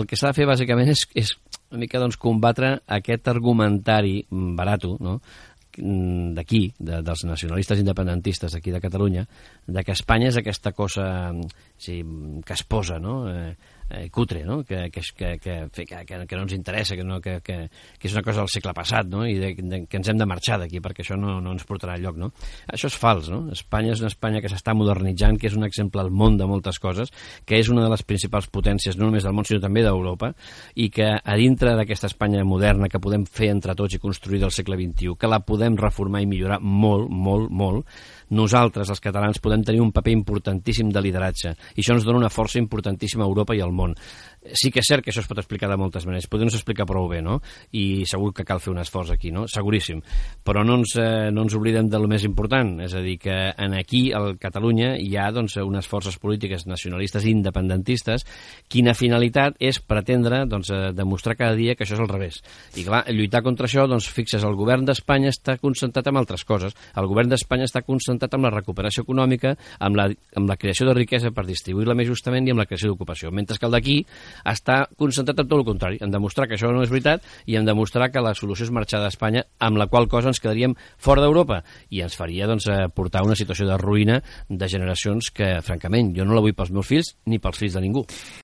El que s'ha de fer, bàsicament, és, és una mica doncs, combatre aquest argumentari barato, no?, d'aquí, de, dels nacionalistes independentistes d'aquí de Catalunya, de que Espanya és aquesta cosa sí, que es posa, no? Eh, eh, cutre, no? Que, que, que, que, que, que no ens interessa, que, no, que, que, que és una cosa del segle passat, no? i de, de, que ens hem de marxar d'aquí perquè això no, no ens portarà lloc. No? Això és fals. No? Espanya és una Espanya que s'està modernitzant, que és un exemple al món de moltes coses, que és una de les principals potències no només del món sinó també d'Europa, i que a dintre d'aquesta Espanya moderna que podem fer entre tots i construir del segle XXI, que la podem reformar i millorar molt, molt, molt, nosaltres, els catalans, podem tenir un paper importantíssim de lideratge i això ens dona una força importantíssima a Europa i al món. Salmón. Sí que és cert que això es pot explicar de moltes maneres, potser no s'explica prou bé, no? I segur que cal fer un esforç aquí, no? Seguríssim. Però no ens, eh, no ens oblidem del més important, és a dir, que en aquí, al Catalunya, hi ha doncs, unes forces polítiques nacionalistes i independentistes quina finalitat és pretendre doncs, eh, demostrar cada dia que això és al revés. I clar, lluitar contra això, doncs fixes, el govern d'Espanya està concentrat en altres coses. El govern d'Espanya està concentrat en la recuperació econòmica, amb la, amb la creació de riquesa per distribuir-la més justament i amb la creació d'ocupació. Mentre que el d'aquí està concentrat en tot el contrari, en demostrar que això no és veritat i en demostrar que la solució és marxar d'Espanya, amb la qual cosa ens quedaríem fora d'Europa i ens faria doncs, eh, portar una situació de ruïna de generacions que, francament, jo no la vull pels meus fills ni pels fills de ningú.